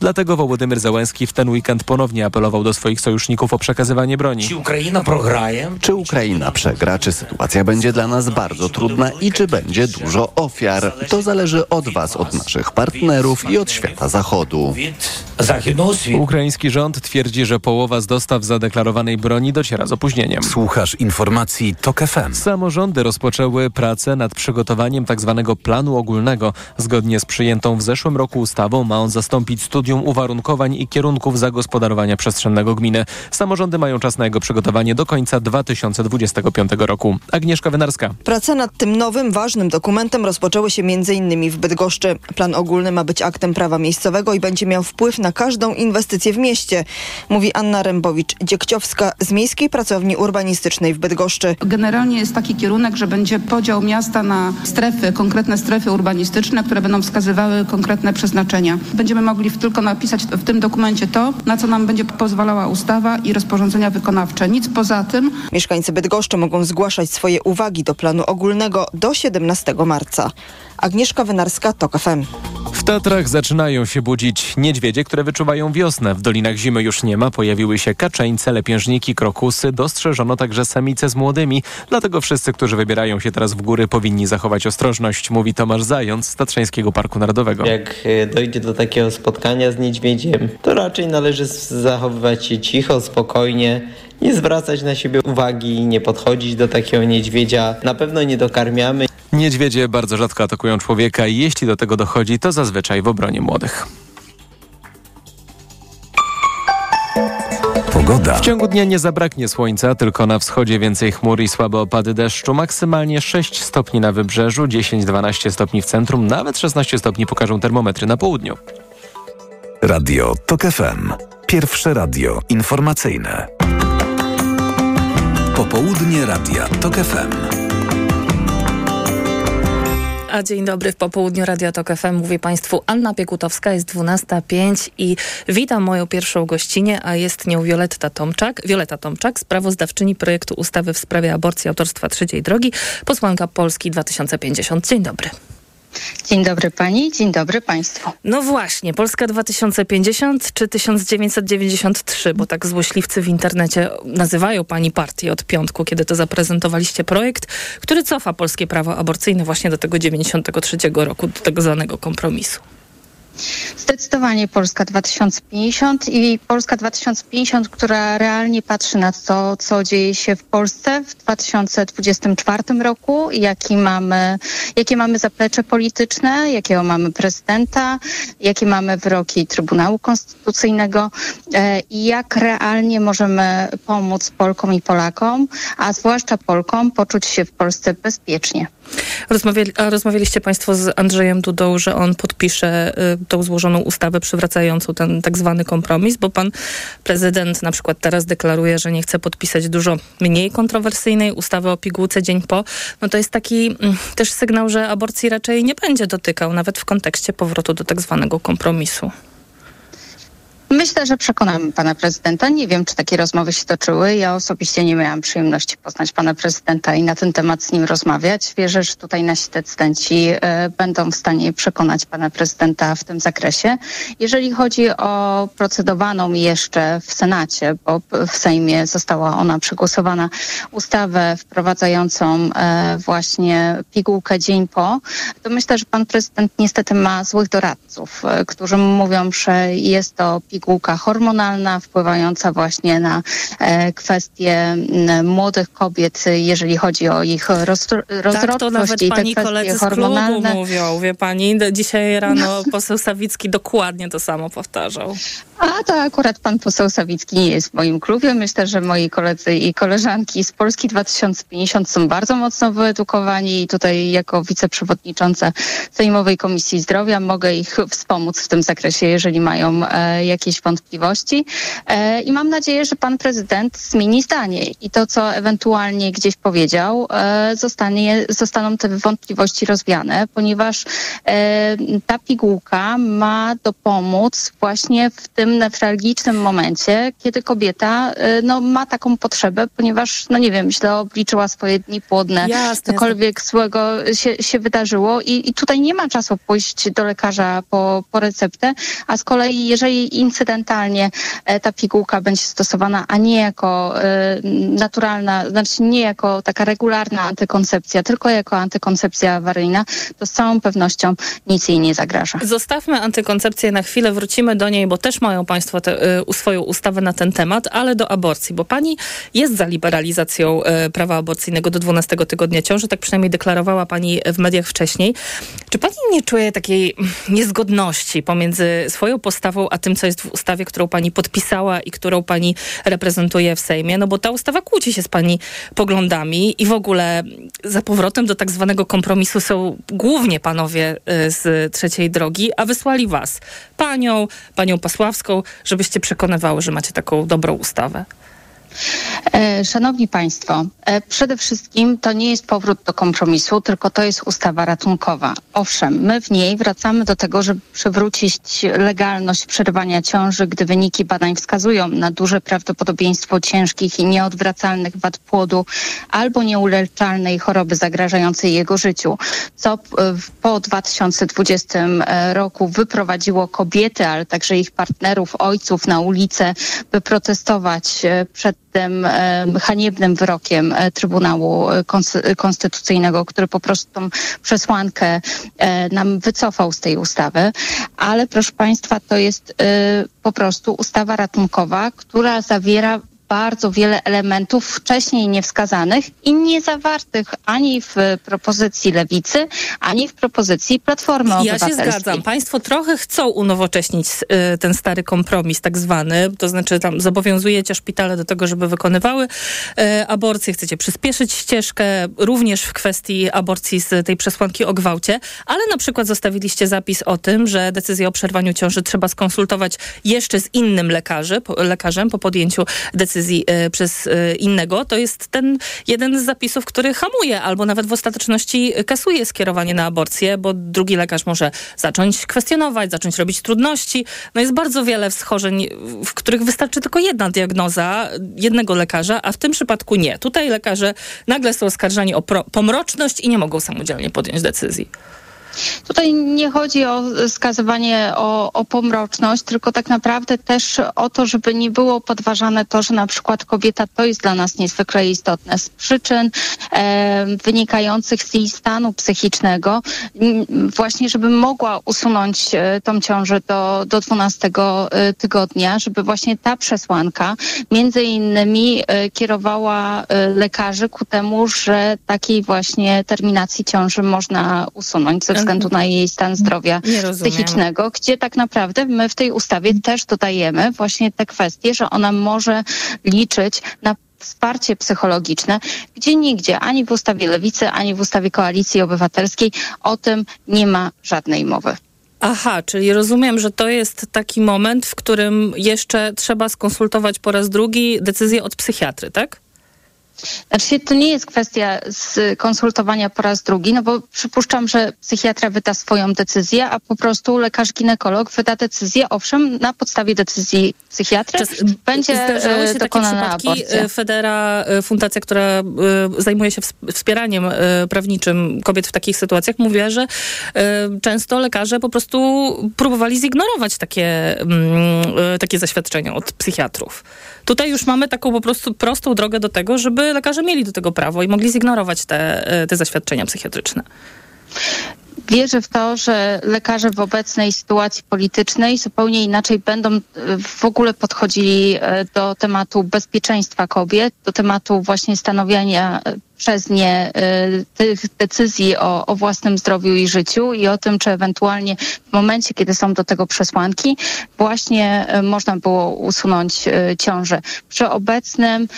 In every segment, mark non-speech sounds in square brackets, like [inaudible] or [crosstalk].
Dlatego Wołodymyr Załęski w ten weekend ponownie apelował do swoich sojuszników o przekazywanie broni. Czy Ukraina przegra, czy sytuacja będzie dla nas bardzo trudna i czy będzie dużo ofiar? To zależy od Was, od naszych partnerów i od świata zachodu. Ukraiński rząd twierdzi, że połowa z dostaw zadeklarowanej broni dociera z opóźnieniem. Słuchasz informacji TOK FM. Samorządy rozpoczęły pracę nad przygotowaniem tzw. Tak planu ogólnego. Zgodnie z przyjętą w zeszłym roku ustawą ma on zastąpić studium uwarunkowań i kierunków zagospodarowania przestrzennego gminy. Samorządy mają czas na jego przygotowanie do końca 2025 roku. Agnieszka Wynarska. Prace nad tym nowym, ważnym dokumentem rozpoczęły się m.in. w Bydgoszczy. Plan ogólny ma być aktem prawa miejscowego i będzie miał wpływ na każdą inwestycję w mieście, mówi Anna Rębowicz-Dziekciowska z Miejskiej Pracowni Urbanistycznej w Bydgoszczy. Generalnie jest taki kierunek, że będzie podział miasta na strefy, konkretne strefy urbanistyczne, które będą wskazywały konkretne przeznaczenia. Będziemy mogli tylko napisać w tym dokumencie to, na co nam będzie pozwalała ustawa i rozporządzenia wykonawcze. Nic poza tym. Mieszkańcy Bydgoszczy mogą zgłaszać swoje uwagi do planu ogólnego do 17 marca. Agnieszka Wynarska, TOK FM. Tatrach zaczynają się budzić niedźwiedzie, które wyczuwają wiosnę. W dolinach zimy już nie ma, pojawiły się kaczeńce, lepiężniki, krokusy, dostrzeżono także samice z młodymi. Dlatego wszyscy, którzy wybierają się teraz w góry powinni zachować ostrożność, mówi Tomasz Zając z Tatrzańskiego Parku Narodowego. Jak e, dojdzie do takiego spotkania z niedźwiedziem, to raczej należy zachowywać się cicho, spokojnie, nie zwracać na siebie uwagi, nie podchodzić do takiego niedźwiedzia. Na pewno nie dokarmiamy. Niedźwiedzie bardzo rzadko atakują człowieka i jeśli do tego dochodzi, to zazwyczaj w obronie młodych. Pogoda. W ciągu dnia nie zabraknie słońca, tylko na wschodzie więcej chmur i słabe opady deszczu. Maksymalnie 6 stopni na wybrzeżu, 10-12 stopni w centrum, nawet 16 stopni pokażą termometry na południu. Radio TOK FM. Pierwsze radio informacyjne. Popołudnie Radia TOK FM. A dzień dobry w popołudniu Radio Tok FM. Mówi Państwu Anna Piekutowska, jest 12.05 i witam moją pierwszą gościnę, a jest nią Wioletta Tomczak, Wioleta Tomczak, sprawozdawczyni projektu ustawy w sprawie aborcji autorstwa Trzeciej Drogi, posłanka Polski 2050. Dzień dobry. Dzień dobry pani, dzień dobry państwu. No właśnie, Polska 2050 czy 1993, bo tak złośliwcy w internecie nazywają pani partię od piątku, kiedy to zaprezentowaliście projekt, który cofa polskie prawo aborcyjne właśnie do tego 93 roku, do tego zwanego kompromisu. Zdecydowanie Polska 2050 i Polska 2050, która realnie patrzy na to, co dzieje się w Polsce w 2024 roku, jaki mamy, jakie mamy zaplecze polityczne, jakiego mamy prezydenta, jakie mamy wyroki Trybunału Konstytucyjnego e, i jak realnie możemy pomóc Polkom i Polakom, a zwłaszcza Polkom poczuć się w Polsce bezpiecznie. Rozmawiali, rozmawialiście Państwo z Andrzejem Dudą, że on podpisze y, tą złożoną ustawę przywracającą ten tak zwany kompromis, bo pan prezydent na przykład teraz deklaruje, że nie chce podpisać dużo mniej kontrowersyjnej ustawy o pigułce dzień po. No to jest taki mm, też sygnał, że aborcji raczej nie będzie dotykał, nawet w kontekście powrotu do tak zwanego kompromisu. Myślę, że przekonamy pana prezydenta. Nie wiem, czy takie rozmowy się toczyły. Ja osobiście nie miałam przyjemności poznać pana prezydenta i na ten temat z nim rozmawiać. Wierzę, że tutaj nasi decydenci e, będą w stanie przekonać pana prezydenta w tym zakresie. Jeżeli chodzi o procedowaną jeszcze w Senacie, bo w Sejmie została ona przegłosowana, ustawę wprowadzającą e, właśnie pigułkę dzień po, to myślę, że pan prezydent niestety ma złych doradców, e, którzy mówią, że jest to pigułka pigułka hormonalna wpływająca właśnie na e, kwestie młodych kobiet, jeżeli chodzi o ich rozrodczość tak, to nawet i te pani koledzy hormonalne. z klubu mówią, wie pani, dzisiaj rano poseł Sawicki dokładnie to samo powtarzał. A to akurat pan poseł Sawicki nie jest moim klubie. Myślę, że moi koledzy i koleżanki z Polski 2050 są bardzo mocno wyedukowani i tutaj jako wiceprzewodnicząca Sejmowej Komisji Zdrowia mogę ich wspomóc w tym zakresie, jeżeli mają e, jakieś jakieś wątpliwości e, i mam nadzieję, że pan prezydent zmieni zdanie i to, co ewentualnie gdzieś powiedział, e, zostanie, zostaną te wątpliwości rozwiane, ponieważ e, ta pigułka ma dopomóc właśnie w tym newralgicznym momencie, kiedy kobieta e, no, ma taką potrzebę, ponieważ, no nie wiem, źle obliczyła swoje dni płodne, Jasne, cokolwiek złego się, się wydarzyło i, i tutaj nie ma czasu pójść do lekarza po, po receptę, a z kolei jeżeli incydentalnie e, ta pigułka będzie stosowana, a nie jako e, naturalna, znaczy nie jako taka regularna antykoncepcja, tylko jako antykoncepcja awaryjna, to z całą pewnością nic jej nie zagraża. Zostawmy antykoncepcję na chwilę, wrócimy do niej, bo też mają Państwo te, y, swoją ustawę na ten temat, ale do aborcji, bo Pani jest za liberalizacją y, prawa aborcyjnego do 12 tygodnia ciąży, tak przynajmniej deklarowała Pani w mediach wcześniej. Czy Pani nie czuje takiej niezgodności pomiędzy swoją postawą, a tym, co jest w ustawie, którą Pani podpisała i którą Pani reprezentuje w Sejmie? No bo ta ustawa kłóci się z Pani poglądami i w ogóle za powrotem do tak zwanego kompromisu są głównie panowie y, z trzeciej drogi, a wysłali was, panią, panią Pasławską, żebyście przekonywały, że macie taką dobrą ustawę. E, szanowni Państwo, e, przede wszystkim to nie jest powrót do kompromisu, tylko to jest ustawa ratunkowa. Owszem, my w niej wracamy do tego, żeby przywrócić legalność przerywania ciąży, gdy wyniki badań wskazują na duże prawdopodobieństwo ciężkich i nieodwracalnych wad płodu albo nieuleczalnej choroby zagrażającej jego życiu, co po 2020 e, roku wyprowadziło kobiety, ale także ich partnerów, ojców na ulicę, by protestować przed tym e, haniebnym wyrokiem e, Trybunału Konstytucyjnego, który po prostu tą przesłankę e, nam wycofał z tej ustawy. Ale proszę Państwa, to jest po prostu ustawa ratunkowa, która zawiera bardzo wiele elementów wcześniej niewskazanych i nie zawartych ani w propozycji Lewicy, ani w propozycji Platformy Obywatelskiej. Ja się zgadzam. Państwo trochę chcą unowocześnić y, ten stary kompromis tak zwany, to znaczy tam zobowiązujecie szpitale do tego, żeby wykonywały y, aborcję, chcecie przyspieszyć ścieżkę również w kwestii aborcji z tej przesłanki o gwałcie, ale na przykład zostawiliście zapis o tym, że decyzję o przerwaniu ciąży trzeba skonsultować jeszcze z innym lekarzy, lekarzem po podjęciu decyzji decyzji e, przez e, innego, to jest ten jeden z zapisów, który hamuje albo nawet w ostateczności kasuje skierowanie na aborcję, bo drugi lekarz może zacząć kwestionować, zacząć robić trudności. No jest bardzo wiele schorzeń, w których wystarczy tylko jedna diagnoza jednego lekarza, a w tym przypadku nie. Tutaj lekarze nagle są oskarżani o pomroczność i nie mogą samodzielnie podjąć decyzji. Tutaj nie chodzi o skazywanie o, o pomroczność, tylko tak naprawdę też o to, żeby nie było podważane to, że na przykład kobieta to jest dla nas niezwykle istotne. Z przyczyn e, wynikających z jej stanu psychicznego, właśnie żeby mogła usunąć e, tą ciążę do, do 12 e, tygodnia, żeby właśnie ta przesłanka między innymi e, kierowała lekarzy ku temu, że takiej właśnie terminacji ciąży można usunąć ze względu na jej stan zdrowia psychicznego, gdzie tak naprawdę my w tej ustawie też dodajemy właśnie te kwestie, że ona może liczyć na wsparcie psychologiczne, gdzie nigdzie, ani w ustawie Lewicy, ani w ustawie Koalicji Obywatelskiej o tym nie ma żadnej mowy. Aha, czyli rozumiem, że to jest taki moment, w którym jeszcze trzeba skonsultować po raz drugi decyzję od psychiatry, tak? Znaczy, to nie jest kwestia konsultowania po raz drugi, no bo przypuszczam, że psychiatra wyda swoją decyzję, a po prostu lekarz ginekolog wyda decyzję, owszem, na podstawie decyzji psychiatry Czas, będzie zdarzały się dokonana takie przypadki. Aborcja. Federa, e, fundacja, która e, zajmuje się wspieraniem e, prawniczym kobiet w takich sytuacjach, mówiła, że często lekarze po prostu próbowali zignorować takie, mm, takie zaświadczenia od psychiatrów. Tutaj już mamy taką po prostu prostą drogę do tego, żeby lekarze mieli do tego prawo i mogli zignorować te, e, te zaświadczenia psychiatryczne. Wierzę w to, że lekarze w obecnej sytuacji politycznej zupełnie inaczej będą e, w ogóle podchodzili e, do tematu bezpieczeństwa kobiet, do tematu właśnie stanowienia przez nie tych decyzji o, o własnym zdrowiu i życiu i o tym, czy ewentualnie w momencie, kiedy są do tego przesłanki, właśnie można było usunąć ciążę. Przy obecnym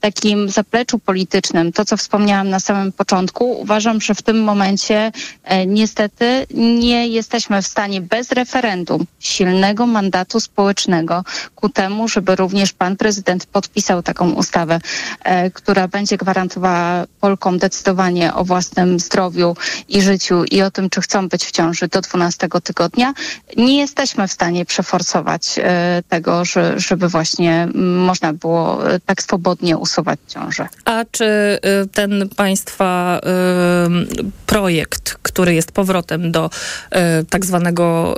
takim zapleczu politycznym, to co wspomniałam na samym początku, uważam, że w tym momencie niestety nie jesteśmy w stanie bez referendum silnego mandatu społecznego ku temu, żeby również pan prezydent podpisał taką ustawę, e, która będzie gwarantowała Polkom decydowanie o własnym zdrowiu i życiu i o tym, czy chcą być w ciąży do 12 tygodnia. Nie jesteśmy w stanie przeforsować e, tego, że, żeby właśnie można było e, tak swobodnie usuwać ciążę. A czy y, ten państwa projekt, który jest powrotem do tak zwanego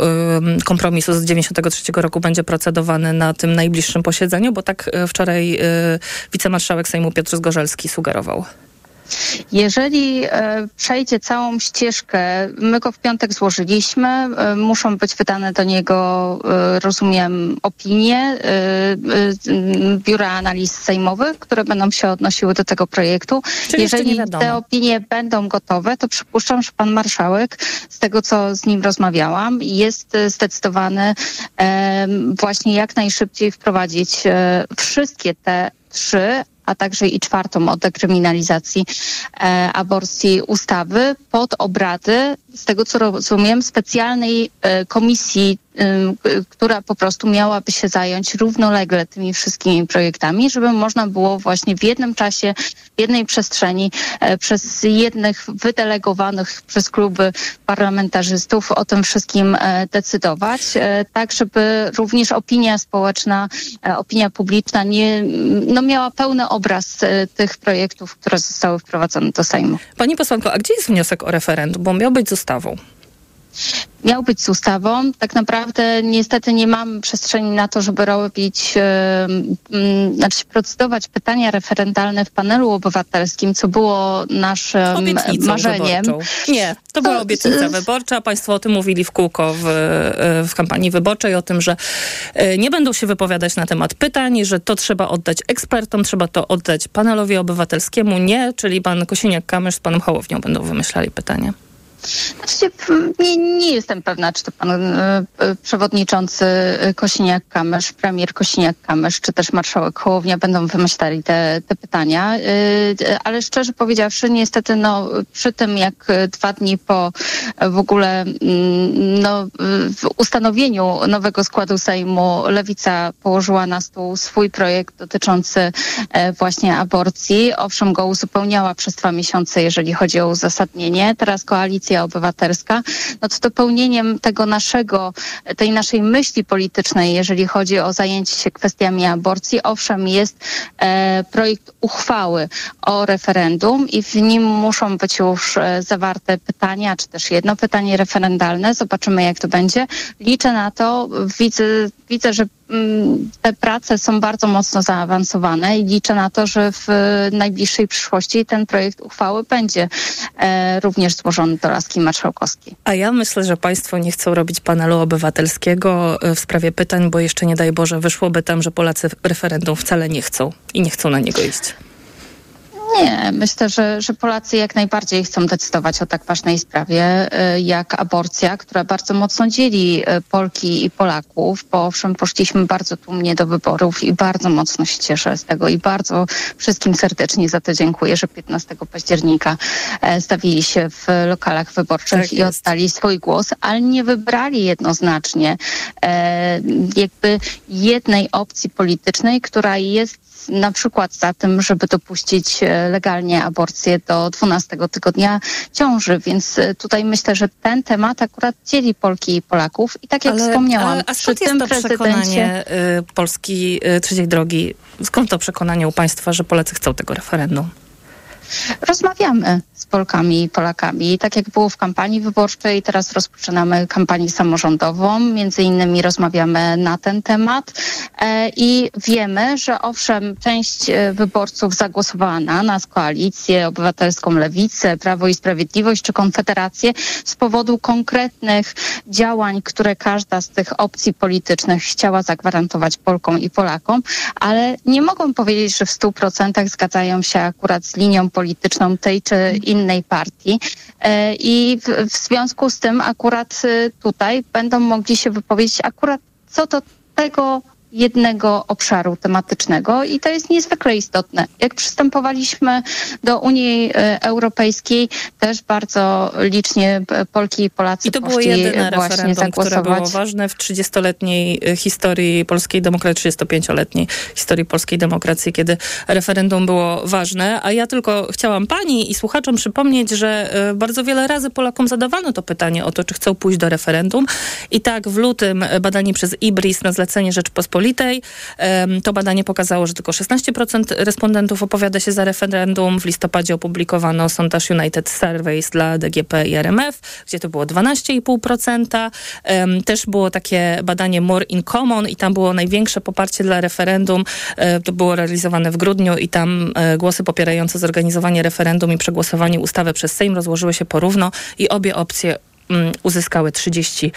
kompromisu z 93 roku będzie procedowany na tym najbliższym posiedzeniu, bo tak wczoraj wicemarszałek Sejmu Piotr Zgorzelski sugerował. Jeżeli e, przejdzie całą ścieżkę, my go w piątek złożyliśmy, e, muszą być wydane do niego, e, rozumiem, opinie Biura Analiz Sejmowych, które będą się odnosiły do tego projektu. Czyli Jeżeli te opinie będą gotowe, to przypuszczam, że pan marszałek, z tego co z nim rozmawiałam, jest zdecydowany właśnie jak najszybciej wprowadzić wszystkie te trzy a także i czwartą o dekryminalizacji e, aborcji ustawy pod obrady, z tego co rozumiem, specjalnej e, komisji która po prostu miałaby się zająć równolegle tymi wszystkimi projektami, żeby można było właśnie w jednym czasie, w jednej przestrzeni e, przez jednych wydelegowanych przez kluby parlamentarzystów o tym wszystkim e, decydować, e, tak żeby również opinia społeczna, opinia publiczna nie, no miała pełny obraz tych projektów, które zostały wprowadzone do Sejmu. Pani posłanko, a gdzie jest wniosek o referendum? Bo miał być z ustawą miał być z ustawą. Tak naprawdę niestety nie mamy przestrzeni na to, żeby robić, yy, znaczy procedować pytania referendalne w panelu obywatelskim, co było naszym Obietnicą marzeniem. Wyborczą. Nie, to była obietnica wyborcza. Państwo o tym mówili w kółko w, e, w kampanii wyborczej, o tym, że e, nie będą się wypowiadać na temat pytań, że to trzeba oddać ekspertom, trzeba to oddać panelowi obywatelskiemu. Nie, czyli pan Kosiniak-Kamysz z panem Hołownią będą wymyślali pytania. Znaczy, nie, nie jestem pewna, czy to pan e, e, przewodniczący Kosiniak-Kamysz, premier Kosiniak-Kamysz, czy też marszałek Hołownia będą wymyślali te, te pytania, e, ale szczerze powiedziawszy, niestety no, przy tym, jak dwa dni po w ogóle no, ustanowieniu nowego składu Sejmu Lewica położyła na stół swój projekt dotyczący właśnie aborcji. Owszem, go uzupełniała przez dwa miesiące, jeżeli chodzi o uzasadnienie. Teraz koalicja Obywatelska, no to dopełnieniem tego naszego, tej naszej myśli politycznej, jeżeli chodzi o zajęcie się kwestiami aborcji, owszem, jest e, projekt uchwały o referendum i w nim muszą być już e, zawarte pytania, czy też jedno pytanie referendalne. Zobaczymy, jak to będzie. Liczę na to, widzę, widzę że te prace są bardzo mocno zaawansowane i liczę na to, że w najbliższej przyszłości ten projekt uchwały będzie e, również złożony do laski marszałkowskiej. A ja myślę, że państwo nie chcą robić panelu obywatelskiego e, w sprawie pytań, bo jeszcze nie daj Boże wyszłoby tam, że Polacy referendum wcale nie chcą i nie chcą na niego iść. Nie, myślę, że, że Polacy jak najbardziej chcą decydować o tak ważnej sprawie y, jak aborcja, która bardzo mocno dzieli y, Polki i Polaków, bo owszem, poszliśmy bardzo tłumnie do wyborów i bardzo mocno się cieszę z tego i bardzo wszystkim serdecznie za to dziękuję, że 15 października e, stawili się w lokalach wyborczych tak i oddali swój głos, ale nie wybrali jednoznacznie e, jakby jednej opcji politycznej, która jest na przykład za tym, żeby dopuścić e, legalnie aborcję do 12 tygodnia ciąży. Więc e, tutaj myślę, że ten temat akurat dzieli Polki i Polaków. I tak jak ale, wspomniałam, ale, a skąd jest to przekonanie y, Polski trzeciej drogi? Skąd to przekonanie u państwa, że Polacy chcą tego referendum? Rozmawiamy z Polkami i Polakami. Tak jak było w kampanii wyborczej, teraz rozpoczynamy kampanię samorządową. Między innymi rozmawiamy na ten temat e, i wiemy, że owszem, część e, wyborców zagłosowała na nas, koalicję obywatelską Lewicę, Prawo i Sprawiedliwość czy Konfederację z powodu konkretnych działań, które każda z tych opcji politycznych chciała zagwarantować Polkom i Polakom, ale nie mogą powiedzieć, że w stu procentach zgadzają się akurat z linią polityczną tej czy innej partii. I w, w związku z tym akurat tutaj będą mogli się wypowiedzieć akurat co do tego jednego obszaru tematycznego i to jest niezwykle istotne. Jak przystępowaliśmy do Unii e, Europejskiej, też bardzo licznie Polki i Polacy I to było jedyne referendum, które było ważne w 30-letniej e, historii polskiej demokracji, 35-letniej historii polskiej demokracji, kiedy referendum było ważne. A ja tylko chciałam pani i słuchaczom przypomnieć, że e, bardzo wiele razy Polakom zadawano to pytanie o to, czy chcą pójść do referendum. I tak w lutym badani przez IBRIS na zlecenie Rzeczpospolitej Rzeczpospolitej. To badanie pokazało, że tylko 16% respondentów opowiada się za referendum. W listopadzie opublikowano sondaż United Surveys dla DGP i RMF, gdzie to było 12,5%. Też było takie badanie More in Common i tam było największe poparcie dla referendum. E, to było realizowane w grudniu i tam e, głosy popierające zorganizowanie referendum i przegłosowanie ustawy przez Sejm rozłożyły się porówno i obie opcje mm, uzyskały 35%.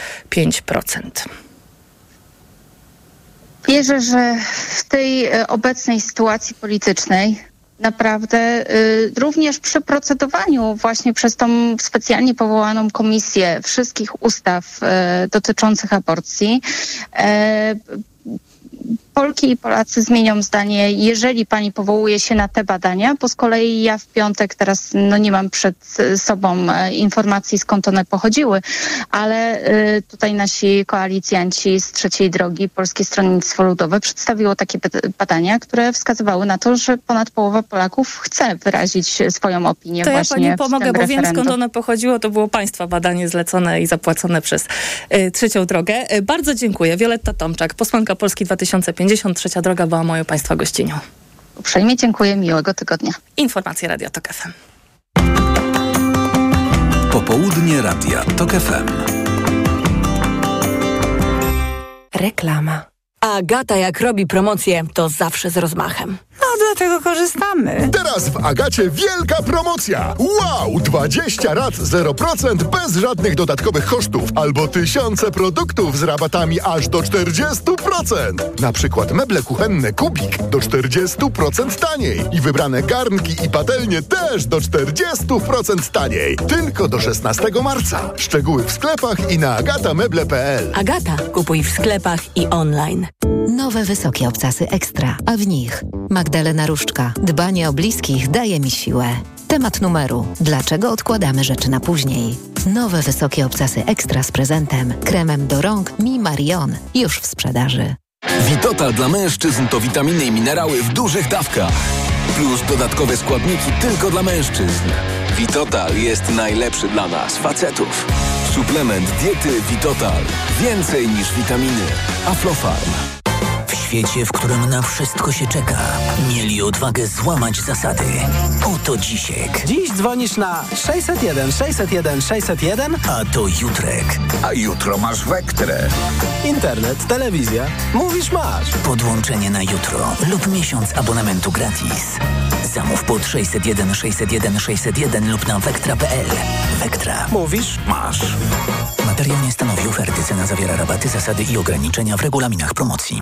Wierzę, że w tej e, obecnej sytuacji politycznej naprawdę y, również przy procedowaniu właśnie przez tą specjalnie powołaną komisję wszystkich ustaw y, dotyczących aborcji Polki i Polacy zmienią zdanie, jeżeli pani powołuje się na te badania, bo z kolei ja w piątek teraz no nie mam przed sobą e, informacji skąd one pochodziły, ale e, tutaj nasi koalicjanci z trzeciej drogi, Polskie Stronnictwo Ludowe przedstawiło takie badania, które wskazywały na to, że ponad połowa Polaków chce wyrazić swoją opinię to właśnie ja pani pomogę, bo wiem skąd ono pochodziło. To było państwa badanie zlecone i zapłacone przez y, trzecią drogę. Y, bardzo dziękuję. Wioletta Tomczak, posłanka Polski 2050, trzecia droga była moją państwa gościnią. Uprzejmie dziękuję, miłego tygodnia. Informacje Radio Tok FM. Popołudnie Radia Tok FM. Reklama. Agata jak robi promocję, to zawsze z rozmachem. No, dlatego korzystamy. Teraz w Agacie wielka promocja. Wow! 20 rat 0% bez żadnych dodatkowych kosztów albo tysiące produktów z rabatami aż do 40%. Na przykład meble kuchenne Kubik do 40% taniej i wybrane garnki i patelnie też do 40% taniej. Tylko do 16 marca. Szczegóły w sklepach i na agatameble.pl. Agata, kupuj w sklepach i online. Nowe wysokie obcasy ekstra, a w nich Magdalena Różczka. Dbanie o bliskich daje mi siłę. Temat numeru. Dlaczego odkładamy rzeczy na później? Nowe wysokie obcasy ekstra z prezentem. Kremem do rąk Mi Marion. Już w sprzedaży. Witotal dla mężczyzn to witaminy i minerały w dużych dawkach. Plus dodatkowe składniki tylko dla mężczyzn. Witotal jest najlepszy dla nas, facetów. Suplement diety Witotal. Więcej niż witaminy. Aflofarm. W świecie, w którym na wszystko się czeka, mieli odwagę złamać zasady. Oto Dzisiek. Dziś dzwonisz na 601 601 601, a to Jutrek. A jutro masz Wektrę. Internet, telewizja. Mówisz masz. Podłączenie na jutro lub miesiąc abonamentu gratis. Zamów pod 601 601 601 lub na wektra.pl. Wektra. Mówisz masz. Materiał nie stanowi oferty. Cena zawiera rabaty, zasady i ograniczenia w regulaminach promocji.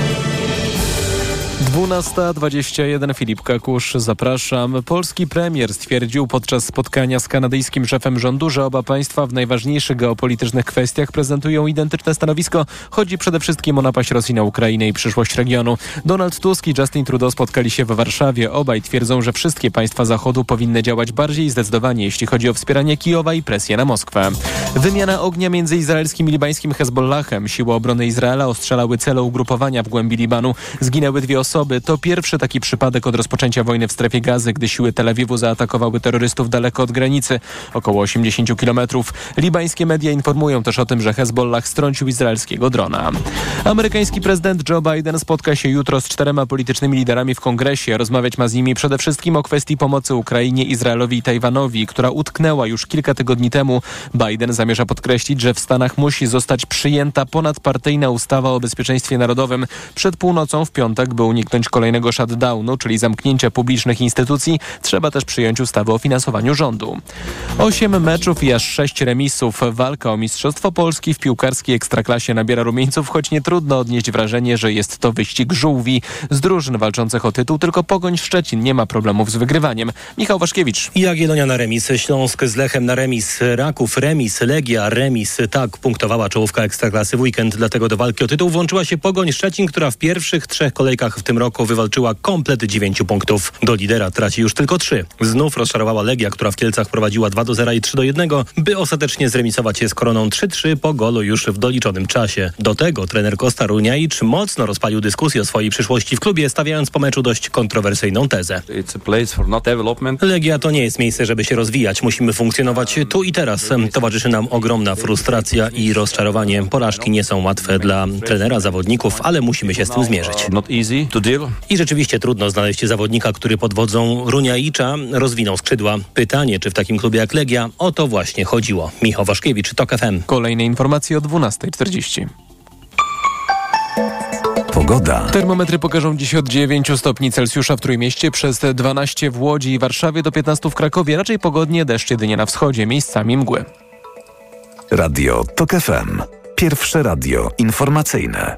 12.21 Filip Kakusz, zapraszam. Polski premier stwierdził podczas spotkania z kanadyjskim szefem rządu, że oba państwa w najważniejszych geopolitycznych kwestiach prezentują identyczne stanowisko. Chodzi przede wszystkim o napaść Rosji na Ukrainę i przyszłość regionu. Donald Tusk i Justin Trudeau spotkali się w Warszawie. Obaj twierdzą, że wszystkie państwa Zachodu powinny działać bardziej zdecydowanie, jeśli chodzi o wspieranie Kijowa i presję na Moskwę. Wymiana ognia między izraelskim i libańskim Hezbollahem. Siły obrony Izraela ostrzelały cele ugrupowania w głębi Libanu. Zginęły dwie osoby osoby. To pierwszy taki przypadek od rozpoczęcia wojny w strefie gazy, gdy siły Tel Awiwu zaatakowały terrorystów daleko od granicy, około 80 kilometrów. Libańskie media informują też o tym, że Hezbollah strącił izraelskiego drona. Amerykański prezydent Joe Biden spotka się jutro z czterema politycznymi liderami w kongresie. Rozmawiać ma z nimi przede wszystkim o kwestii pomocy Ukrainie, Izraelowi i Tajwanowi, która utknęła już kilka tygodni temu. Biden zamierza podkreślić, że w Stanach musi zostać przyjęta ponadpartyjna ustawa o bezpieczeństwie narodowym. Przed północą w piątek był uniknąć kolejnego shutdownu, czyli zamknięcia publicznych instytucji, trzeba też przyjąć ustawę o finansowaniu rządu. Osiem meczów i aż sześć remisów. Walka o Mistrzostwo Polski w piłkarskiej ekstraklasie nabiera rumieńców, choć nie trudno odnieść wrażenie, że jest to wyścig żółwi. Z drużyn walczących o tytuł tylko Pogoń Szczecin nie ma problemów z wygrywaniem. Michał Waszkiewicz. Jagiellonia na remis, Śląsk z Lechem na remis, Raków remis, Legia remis. Tak punktowała czołówka ekstraklasy w weekend, dlatego do walki o tytuł włączyła się Pogoń Szczecin, która w pierwszych trzech kolejkach w tym roku wywalczyła komplet dziewięciu punktów. Do lidera traci już tylko trzy. Znów rozczarowała Legia, która w Kielcach prowadziła 2 do 0 i 3 do 1, by ostatecznie zremisować się z koroną 3-3 po golu już w doliczonym czasie. Do tego trener Kosta Runiajcz mocno rozpalił dyskusję o swojej przyszłości w klubie, stawiając po meczu dość kontrowersyjną tezę. Legia to nie jest miejsce, żeby się rozwijać. Musimy funkcjonować tu i teraz. Towarzyszy nam ogromna frustracja i rozczarowanie. Porażki nie są łatwe dla trenera, zawodników, ale musimy się z tym zmierzyć. I rzeczywiście trudno znaleźć zawodnika, który pod wodzą Runiaicza rozwinął skrzydła. Pytanie, czy w takim klubie jak Legia o to właśnie chodziło. Michał Waszkiewicz, TOK FM. Kolejne informacje o 12.40. Pogoda. Termometry pokażą dziś od 9 stopni Celsjusza w Trójmieście, przez 12 w Łodzi i Warszawie, do 15 w Krakowie. Raczej pogodnie, deszcz jedynie na wschodzie, miejscami mgły. Radio TOK FM. Pierwsze radio informacyjne.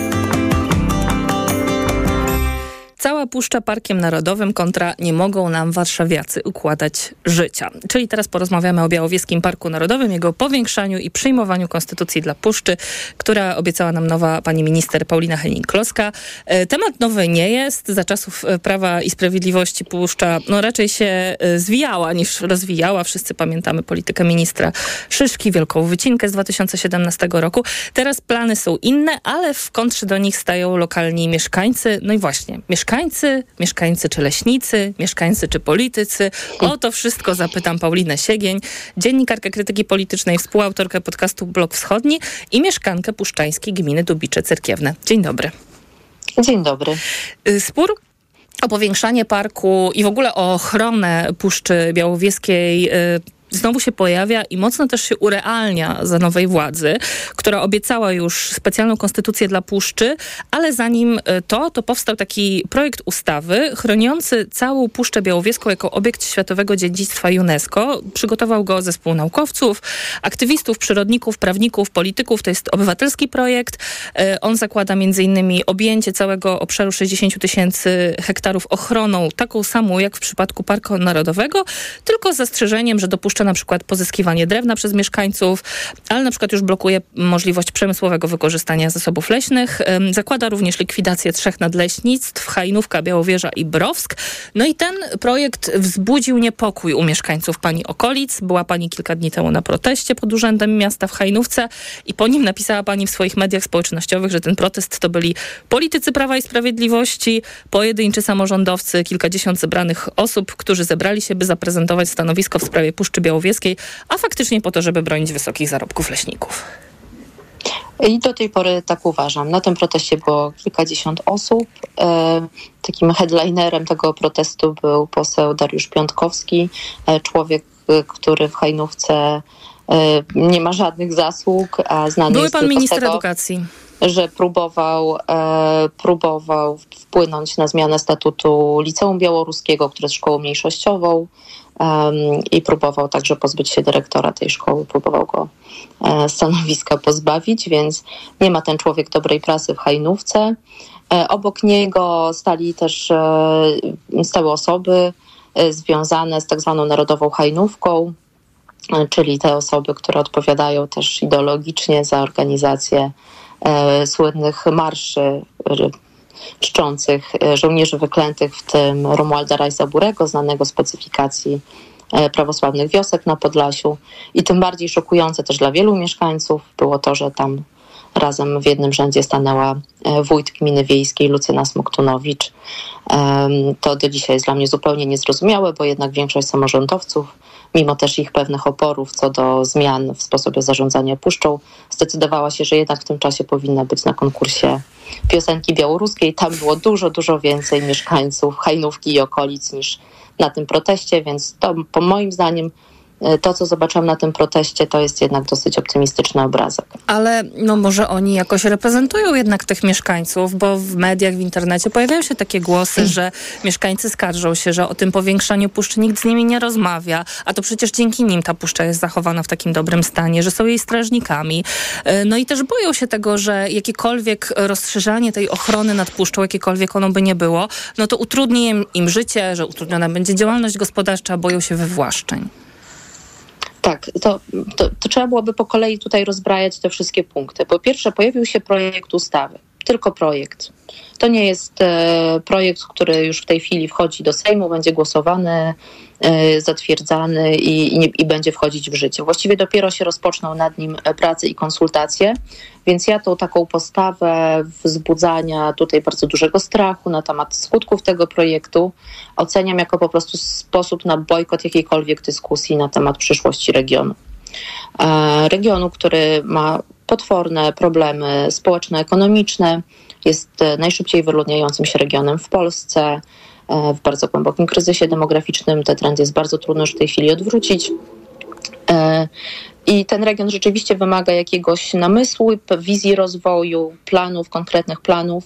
Cała Puszcza Parkiem Narodowym kontra nie mogą nam warszawiacy układać życia. Czyli teraz porozmawiamy o Białowieskim Parku Narodowym, jego powiększaniu i przyjmowaniu konstytucji dla Puszczy, która obiecała nam nowa pani minister Paulina Henning-Kloska. E, temat nowy nie jest. Za czasów e, Prawa i Sprawiedliwości Puszcza no, raczej się e, zwijała niż rozwijała. Wszyscy pamiętamy politykę ministra Szyszki, wielką wycinkę z 2017 roku. Teraz plany są inne, ale w kontrze do nich stają lokalni mieszkańcy. No i właśnie, mieszkańcy mieszkańcy, mieszkańcy czy leśnicy, mieszkańcy czy politycy. O to wszystko zapytam Paulinę Siegień, dziennikarkę krytyki politycznej, współautorkę podcastu Blok Wschodni i mieszkankę puszczańskiej gminy Dubicze Cerkiewne. Dzień dobry. Dzień dobry. Y, spór o powiększanie parku i w ogóle o ochronę Puszczy Białowieskiej y, znowu się pojawia i mocno też się urealnia za nowej władzy, która obiecała już specjalną konstytucję dla Puszczy, ale zanim e, to, to powstał taki projekt ustawy chroniący całą Puszczę Białowieską jako obiekt światowego dziedzictwa UNESCO. Przygotował go zespół naukowców, aktywistów, przyrodników, prawników, polityków. To jest obywatelski projekt. E, on zakłada innymi objęcie całego obszaru 60 tysięcy hektarów ochroną, taką samą jak w przypadku Parku Narodowego, tylko z zastrzeżeniem, że dopuszcza na przykład pozyskiwanie drewna przez mieszkańców, ale na przykład już blokuje możliwość przemysłowego wykorzystania zasobów leśnych. Zakłada również likwidację trzech nadleśnictw, Hajnówka, Białowieża i Browsk. No i ten projekt wzbudził niepokój u mieszkańców pani okolic. Była pani kilka dni temu na proteście pod urzędem miasta w Hajnówce i po nim napisała pani w swoich mediach społecznościowych, że ten protest to byli politycy Prawa i Sprawiedliwości, pojedynczy samorządowcy, kilkadziesiąt zebranych osób, którzy zebrali się, by zaprezentować stanowisko w sprawie Puszczy Białowieskiej Białowieskiej, a faktycznie po to, żeby bronić wysokich zarobków leśników. I do tej pory tak uważam. Na tym proteście było kilkadziesiąt osób. E, takim headlinerem tego protestu był poseł Dariusz Piątkowski, e, człowiek, e, który w Hajnówce nie ma żadnych zasług, a znany Były jest pan minister tego, edukacji. że próbował, próbował wpłynąć na zmianę statutu Liceum Białoruskiego, które jest szkołą mniejszościową i próbował także pozbyć się dyrektora tej szkoły, próbował go e, stanowiska pozbawić, więc nie ma ten człowiek dobrej prasy w Hajnówce. E, obok niego stali też e, stały osoby związane z tak zwaną Narodową Hajnówką, czyli te osoby, które odpowiadają też ideologicznie za organizację słynnych marszy czczących e, żołnierzy wyklętych, w tym Romualda Rajza-Burego, znanego specyfikacji e, prawosławnych wiosek na Podlasiu. I tym bardziej szokujące też dla wielu mieszkańców było to, że tam razem w jednym rzędzie stanęła e, wójt gminy wiejskiej Lucyna Smoktunowicz. To do dzisiaj jest dla mnie zupełnie niezrozumiałe, bo jednak większość samorządowców, mimo też ich pewnych oporów co do zmian w sposobie zarządzania puszczą, zdecydowała się, że jednak w tym czasie powinna być na konkursie piosenki białoruskiej. Tam było dużo, dużo więcej mieszkańców Hajnówki i okolic niż na tym proteście, więc to po moim zdaniem to, co zobaczyłam na tym proteście, to jest jednak dosyć optymistyczny obrazek. Ale no może oni jakoś reprezentują jednak tych mieszkańców, bo w mediach, w internecie pojawiają się takie głosy, że mieszkańcy skarżą się, że o tym powiększaniu puszczy nikt z nimi nie rozmawia, a to przecież dzięki nim ta puszcza jest zachowana w takim dobrym stanie, że są jej strażnikami. E, no i też boją się tego, że jakiekolwiek rozszerzanie tej ochrony nad puszczą, jakiekolwiek ono by nie było, no to utrudni im, im życie, że utrudniona będzie działalność gospodarcza, boją się wywłaszczeń. Tak, to, to, to, trzeba byłoby po kolei tutaj rozbrajać te wszystkie punkty. Po pierwsze, pojawił się projekt ustawy, tylko projekt. To nie jest e, projekt, który już w tej chwili wchodzi do Sejmu, będzie głosowany, e, zatwierdzany i, i, i, będzie wchodzić w życie. Właściwie dopiero się rozpoczną nad nim prace i konsultacje, więc ja tą taką postawę wzbudzania tutaj bardzo dużego strachu na temat skutków tego projektu oceniam jako po prostu sposób na bojkot jakiejkolwiek dyskusji na temat przyszłości regionu. E, regionu, który ma potworne problemy społeczno-ekonomiczne, jest e, najszybciej wyludniającym się regionem w Polsce, e, w bardzo głębokim kryzysie demograficznym. Ten trend jest bardzo trudno już w tej chwili odwrócić. E, I ten region rzeczywiście wymaga jakiegoś namysłu, wizji rozwoju, planów, konkretnych planów.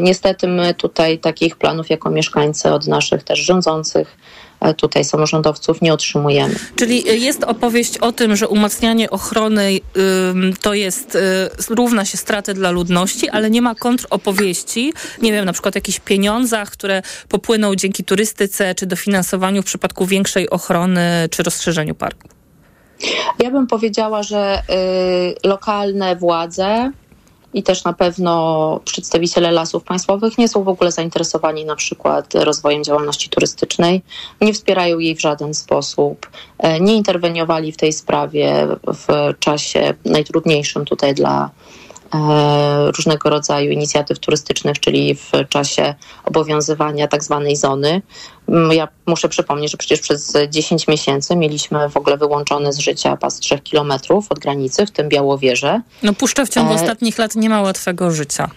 Niestety my tutaj takich planów jako mieszkańcy od naszych też rządzących tutaj samorządowców nie otrzymujemy. Czyli jest opowieść o tym, że umacnianie ochrony to jest, y, równa się straty dla ludności, ale nie ma kontropowieści, nie wiem, na przykład o jakichś pieniądzach, które popłyną dzięki turystyce, czy dofinansowaniu w przypadku większej ochrony, czy rozszerzeniu parku. Ja bym powiedziała, że y, lokalne władze i też na pewno przedstawiciele lasów państwowych nie są w ogóle zainteresowani na przykład rozwojem działalności turystycznej, nie wspierają jej w żaden sposób, e, nie interweniowali w tej sprawie w czasie najtrudniejszym tutaj dla różnego rodzaju inicjatyw turystycznych, czyli w czasie obowiązywania tak zwanej zony. Mm, ja muszę przypomnieć, że przecież przez 10 miesięcy mieliśmy w ogóle wyłączony z życia pas 3 kilometrów od granicy, w tym Białowieże. No Puszcza w ciągu e... ostatnich lat nie ma łatwego życia.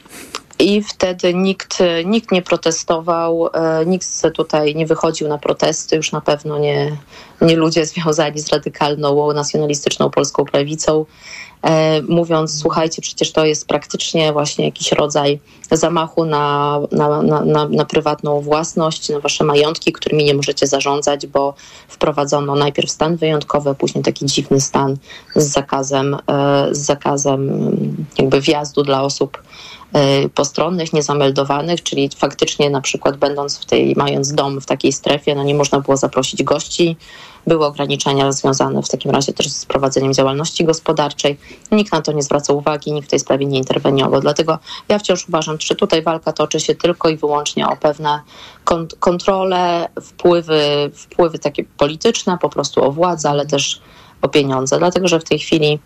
I wtedy nikt, nikt nie protestował, e, nikt tutaj nie wychodził na protesty, już na pewno nie, nie ludzie [laughs] związani z radykalną, nacjonalistyczną polską prawicą. E, mówiąc, słuchajcie, przecież to jest praktycznie właśnie jakiś rodzaj zamachu na, na, na, na, prywatną własność, na wasze majątki, którymi nie możecie zarządzać, bo wprowadzono najpierw stan wyjątkowy, a później taki dziwny stan z zakazem, e, z zakazem jakby wjazdu dla osób postronnych, niezameldowanych, czyli faktycznie na przykład będąc w tej, mając dom w takiej strefie, no nie można było zaprosić gości, były ograniczenia związane w takim razie też z prowadzeniem działalności gospodarczej. Nikt na to nie zwraca uwagi, nikt w tej sprawie nie interweniował. Dlatego ja wciąż uważam, że tutaj walka toczy się tylko i wyłącznie o pewne kont kontrole, wpływy, wpływy takie polityczne, po prostu o władzę, ale też o pieniądze. Dlatego, że w tej chwili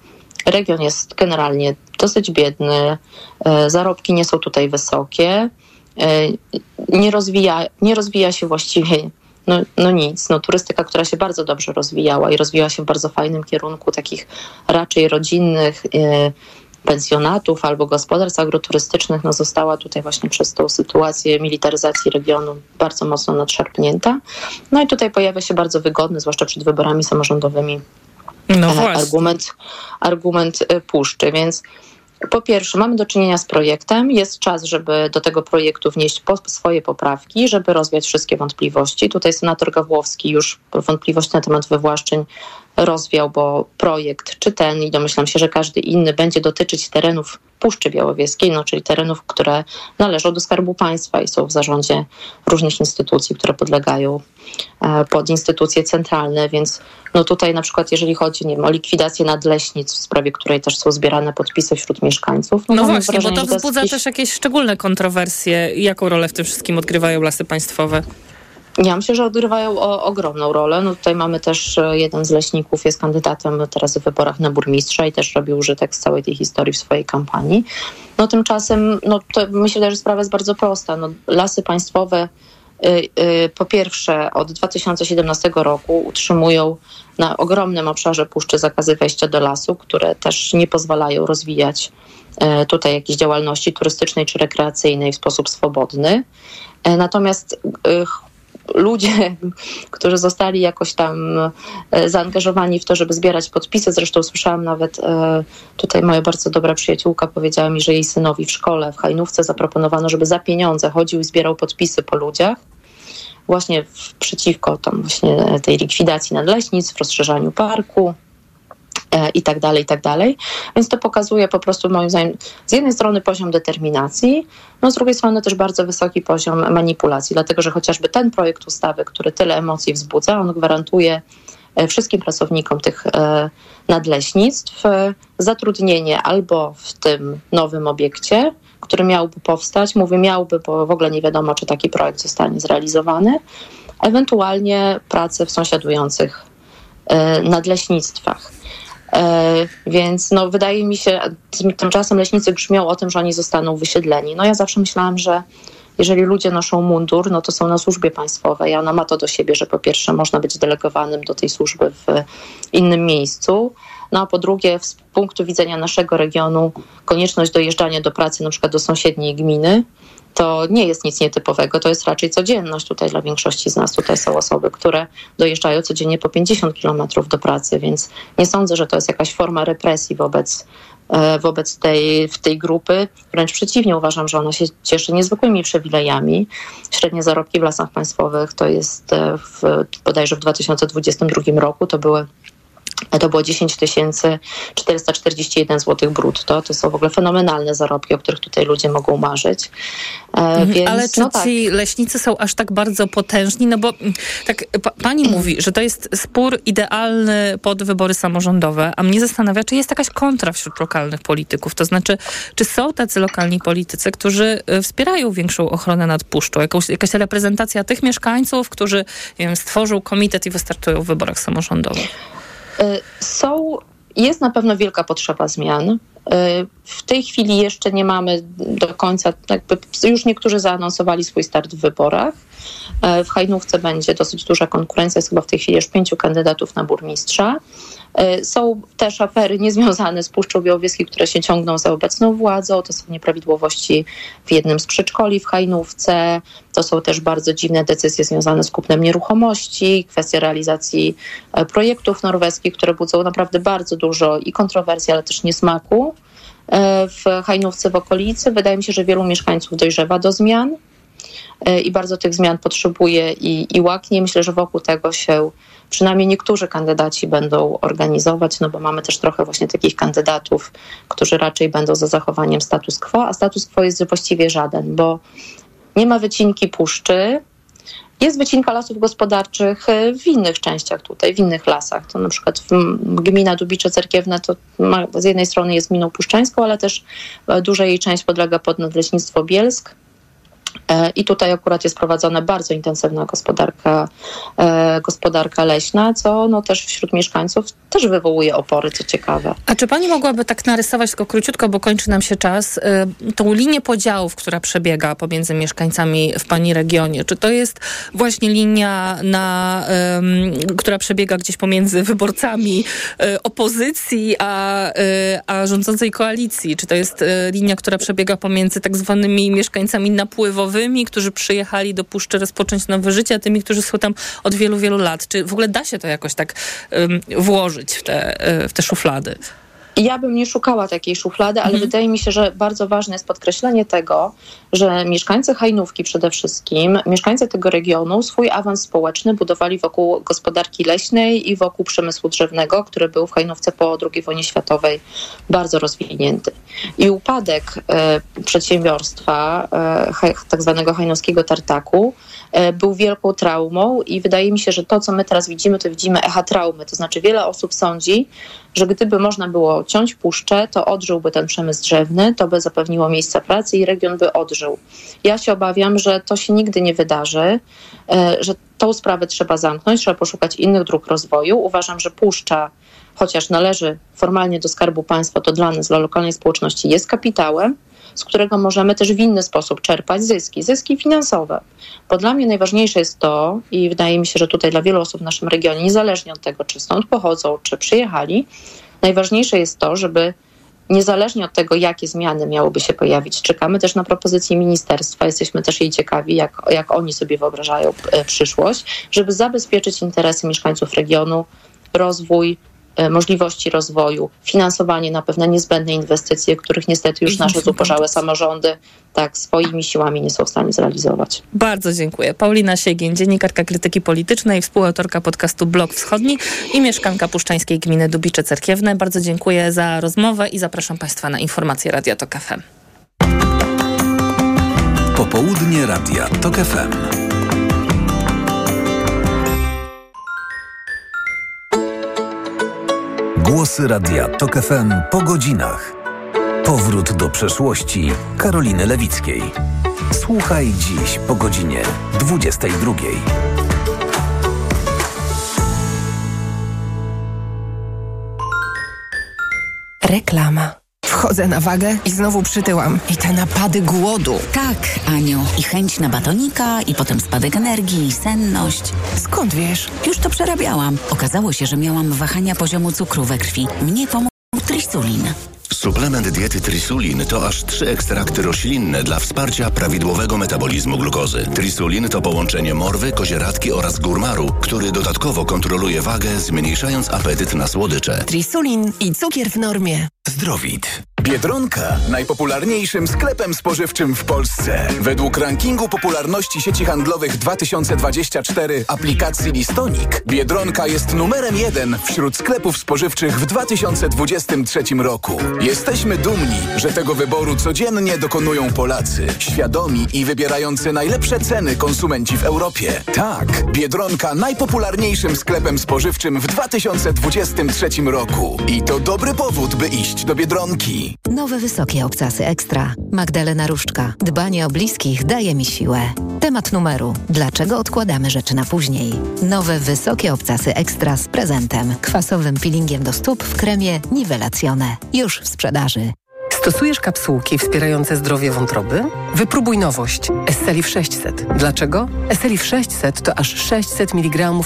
region jest generalnie dosyć biedny, e, zarobki nie są tutaj wysokie, e, nie rozwija, nie rozwija się właściwie no, no nic. No, turystyka, która się bardzo dobrze rozwijała i rozwijała się w bardzo fajnym kierunku takich raczej rodzinnych e, pensjonatów albo gospodarstw agroturystycznych, no, została tutaj właśnie przez tą sytuację militaryzacji regionu bardzo mocno nadszarpnięta. No i tutaj pojawia się bardzo wygodny, zwłaszcza przed wyborami samorządowymi, no e, argument, argument e, puszczy, więc po pierwsze, mamy do czynienia z projektem. Jest czas, żeby do tego projektu wnieść swoje poprawki, żeby rozwiać wszystkie wątpliwości. Tutaj senator Gawłowski już wątpliwości na temat wywłaszczeń rozwiał, bo projekt, czy ten, i domyślam się, że każdy inny, będzie dotyczyć terenów Puszczy Białowieskiej, no, czyli terenów, które należą do Skarbu Państwa i są w zarządzie różnych instytucji, które podlegają e, pod instytucje centralne, więc no tutaj na przykład jeżeli chodzi nie wiem, o likwidację nadleśnic, w sprawie której też są zbierane podpisy wśród mieszkańców. No, no właśnie, wrażenie, bo to wzbudza też jakieś szczególne kontrowersje. Jaką rolę w tym wszystkim odgrywają lasy państwowe? Ja myślę, że odgrywają o, ogromną rolę. No tutaj mamy też e, jeden z leśników, jest kandydatem teraz w wyborach na burmistrza i też robi użytek z całej tej historii w swojej kampanii. No tymczasem, no to myślę, że sprawa jest bardzo prosta. No, lasy państwowe y, y, po pierwsze od 2017 roku utrzymują na ogromnym obszarze puszczy zakazy wejścia do lasu, które też nie pozwalają rozwijać e, tutaj jakiejś działalności turystycznej czy rekreacyjnej w sposób swobodny. E, natomiast ludzie, którzy zostali jakoś tam e, zaangażowani w to, żeby zbierać podpisy. Zresztą słyszałam nawet e, tutaj moja bardzo dobra przyjaciółka powiedziała mi, że jej synowi w szkole w Hajnówce zaproponowano, żeby za pieniądze chodził i zbierał podpisy po ludziach właśnie przeciwko tam właśnie tej likwidacji nadleśnictw, rozszerzaniu parku i tak dalej, i tak dalej. Więc to pokazuje po prostu moim zdaniem z jednej strony poziom determinacji, no z drugiej strony też bardzo wysoki poziom manipulacji, dlatego że chociażby ten projekt ustawy, który tyle emocji wzbudza, on gwarantuje wszystkim pracownikom tych nadleśnictw zatrudnienie albo w tym nowym obiekcie, który miałby powstać, mówię miałby, bo w ogóle nie wiadomo, czy taki projekt zostanie zrealizowany, ewentualnie pracę w sąsiadujących nadleśnictwach. Więc no, wydaje mi się, tymczasem leśnicy grzmią o tym, że oni zostaną wysiedleni. No ja zawsze myślałam, że jeżeli ludzie noszą mundur, no to są na służbie państwowej. Ona ma to do siebie, że po pierwsze można być delegowanym do tej służby w innym miejscu, no a po drugie z punktu widzenia naszego regionu konieczność dojeżdżania do pracy na przykład do sąsiedniej gminy, to nie jest nic nietypowego, to jest raczej codzienność tutaj dla większości z nas. Tutaj są osoby, które dojeżdżają codziennie po 50 kilometrów do pracy, więc nie sądzę, że to jest jakaś forma represji wobec, wobec tej, tej grupy. Wręcz przeciwnie, uważam, że ona się cieszy niezwykłymi przywilejami. Średnie zarobki w lasach państwowych to jest w, bodajże w 2022 roku to były to było 10 441 zł brutto. To są w ogóle fenomenalne zarobki, o których tutaj ludzie mogą marzyć. E, więc, Ale czy no tak. ci leśnicy są aż tak bardzo potężni? No bo mm, tak pa, pani mówi, że to jest spór idealny pod wybory samorządowe, a mnie zastanawia, czy jest jakaś kontra wśród lokalnych polityków. To znaczy, czy są tacy lokalni politycy, którzy y, wspierają większą ochronę nad puszczą? Jakąś, jakaś reprezentacja tych mieszkańców, którzy wiem, stworzą komitet i wystartują w wyborach samorządowych? Są, jest na pewno wielka potrzeba zmian. W tej chwili jeszcze nie mamy do końca, jakby już niektórzy zaanonsowali swój start w wyborach. W Hajnówce będzie dosyć duża konkurencja, jest chyba w tej chwili już pięciu kandydatów na burmistrza. E, są też afery niezwiązane z Puszczą Białowieskiej, które się ciągną za obecną władzą. To są nieprawidłowości w jednym z przedszkoli w Hajnówce. To są też bardzo dziwne decyzje związane z kupnem nieruchomości, kwestia realizacji e, projektów norweskich, które budzą naprawdę bardzo dużo i kontrowersji, ale też niesmaku e, w Hajnówce w okolicy. Wydaje mi się, że wielu mieszkańców dojrzewa do zmian i bardzo tych zmian potrzebuje i, i łaknie. Myślę, że wokół tego się przynajmniej niektórzy kandydaci będą organizować, no bo mamy też trochę właśnie takich kandydatów, którzy raczej będą za zachowaniem status quo, a status quo jest właściwie żaden, bo nie ma wycinki puszczy, jest wycinka lasów gospodarczych w innych częściach tutaj, w innych lasach. To na przykład gmina Dubicze Cerkiewne to ma, z jednej strony jest gminą puszczańską, ale też duża jej część podlega pod Nadleśnictwo Bielsk. E, I tutaj akurat jest prowadzona bardzo intensywna gospodarka, e, gospodarka leśna, co no też wśród mieszkańców też wywołuje opory, co ciekawe. A czy pani mogłaby tak narysować, tylko króciutko, bo kończy nam się czas, e, tą linię podziałów, która przebiega pomiędzy mieszkańcami w pani regionie? Czy to jest właśnie linia, na, która przebiega gdzieś pomiędzy wyborcami opozycji a, a rządzącej koalicji? Czy to jest linia, która przebiega pomiędzy tak zwanymi mieszkańcami napływowymi, nowymi, którzy przyjechali do Puszczy rozpocząć nowe życie, a tymi, którzy są tam od wielu, wielu lat. Czy w ogóle da się to jakoś tak um, włożyć w te, e, w te szuflady? Ja bym nie szukała takiej szuflady, ale mhm. wydaje mi się, że bardzo ważne jest podkreślenie tego, że mieszkańcy Hajnówki przede wszystkim, mieszkańcy tego regionu swój awans społeczny budowali wokół gospodarki leśnej i wokół przemysłu drzewnego, który był w Hajnówce po II wojnie światowej bardzo rozwinięty. I upadek e, przedsiębiorstwa e, tak zwanego hajnowskiego tartaku e, był wielką traumą i wydaje mi się, że to, co my teraz widzimy, to widzimy echa traumy. To znaczy wiele osób sądzi, że gdyby można było ciąć puszczę, to odżyłby ten przemysł drzewny, to by zapewniło miejsca pracy i region by odżył. Ja się obawiam, że to się nigdy nie wydarzy, e, że tą sprawę trzeba zamknąć, trzeba poszukać innych dróg rozwoju. Uważam, że puszcza, chociaż należy formalnie do Skarbu Państwa, to dla nas, dla lokalnej społeczności jest kapitałem, z którego możemy też w inny sposób czerpać zyski, zyski finansowe. Bo dla mnie najważniejsze jest to, i wydaje mi się, że tutaj dla wielu osób w naszym regionie, niezależnie od tego, czy stąd pochodzą, czy przyjechali, najważniejsze jest to, żeby niezależnie od tego, jakie zmiany miałyby się pojawić, czekamy też na propozycje ministerstwa. Jesteśmy też jej ciekawi, jak, jak oni sobie wyobrażają e, przyszłość, żeby zabezpieczyć interesy mieszkańców regionu, rozwój, możliwości rozwoju, finansowanie na pewne niezbędne inwestycje, których niestety już nasze zubożałe samorządy tak swoimi siłami nie są w stanie zrealizować. Bardzo dziękuję. Paulina Siegien, dziennikarka krytyki politycznej, współautorka podcastu Blok Wschodni i mieszkanka puszczańskiej gminy Dubicze Cerkiewne. Bardzo dziękuję za rozmowę i zapraszam Państwa na informacje Radia Tok FM. Popołudnie Radia TOK FM. Głosy Radia TOK FM po godzinach. Powrót do przeszłości Karoliny Lewickiej. Słuchaj dziś po godzinie 22. Reklama. Wchodzę na wagę i znowu przytyłam. I te napady głodu. Tak, Aniu. I chęć na batonika, i potem spadek energii, i senność. Skąd wiesz? Już to przerabiałam. Okazało się, że miałam wahania poziomu cukru we krwi. Mnie pomógł trisulin. Suplement diety Trisulin to aż trzy ekstrakty roślinne dla wsparcia prawidłowego metabolizmu glukozy. Trisulin to połączenie morwy, kozieradki oraz górmaru, który dodatkowo kontroluje wagę, zmniejszając apetyt na słodycze. Trisulin i cukier w normie. Zdrowit. Biedronka najpopularniejszym sklepem spożywczym w Polsce. Według rankingu popularności sieci handlowych 2024 aplikacji Listonik Biedronka jest numerem jeden wśród sklepów spożywczych w 2023 roku. Jesteśmy dumni, że tego wyboru codziennie dokonują Polacy, świadomi i wybierający najlepsze ceny konsumenci w Europie. Tak, Biedronka najpopularniejszym sklepem spożywczym w 2023 roku. I to dobry powód, by iść do Biedronki. Nowe wysokie obcasy ekstra. Magdalena Różczka. Dbanie o bliskich daje mi siłę. Temat numeru. Dlaczego odkładamy rzeczy na później? Nowe wysokie obcasy ekstra z prezentem. Kwasowym peelingiem do stóp w kremie Nivelacjone. Już w sprzedaży. Stosujesz kapsułki wspierające zdrowie wątroby? Wypróbuj nowość. Esselif 600. Dlaczego? Esselif 600 to aż 600 mg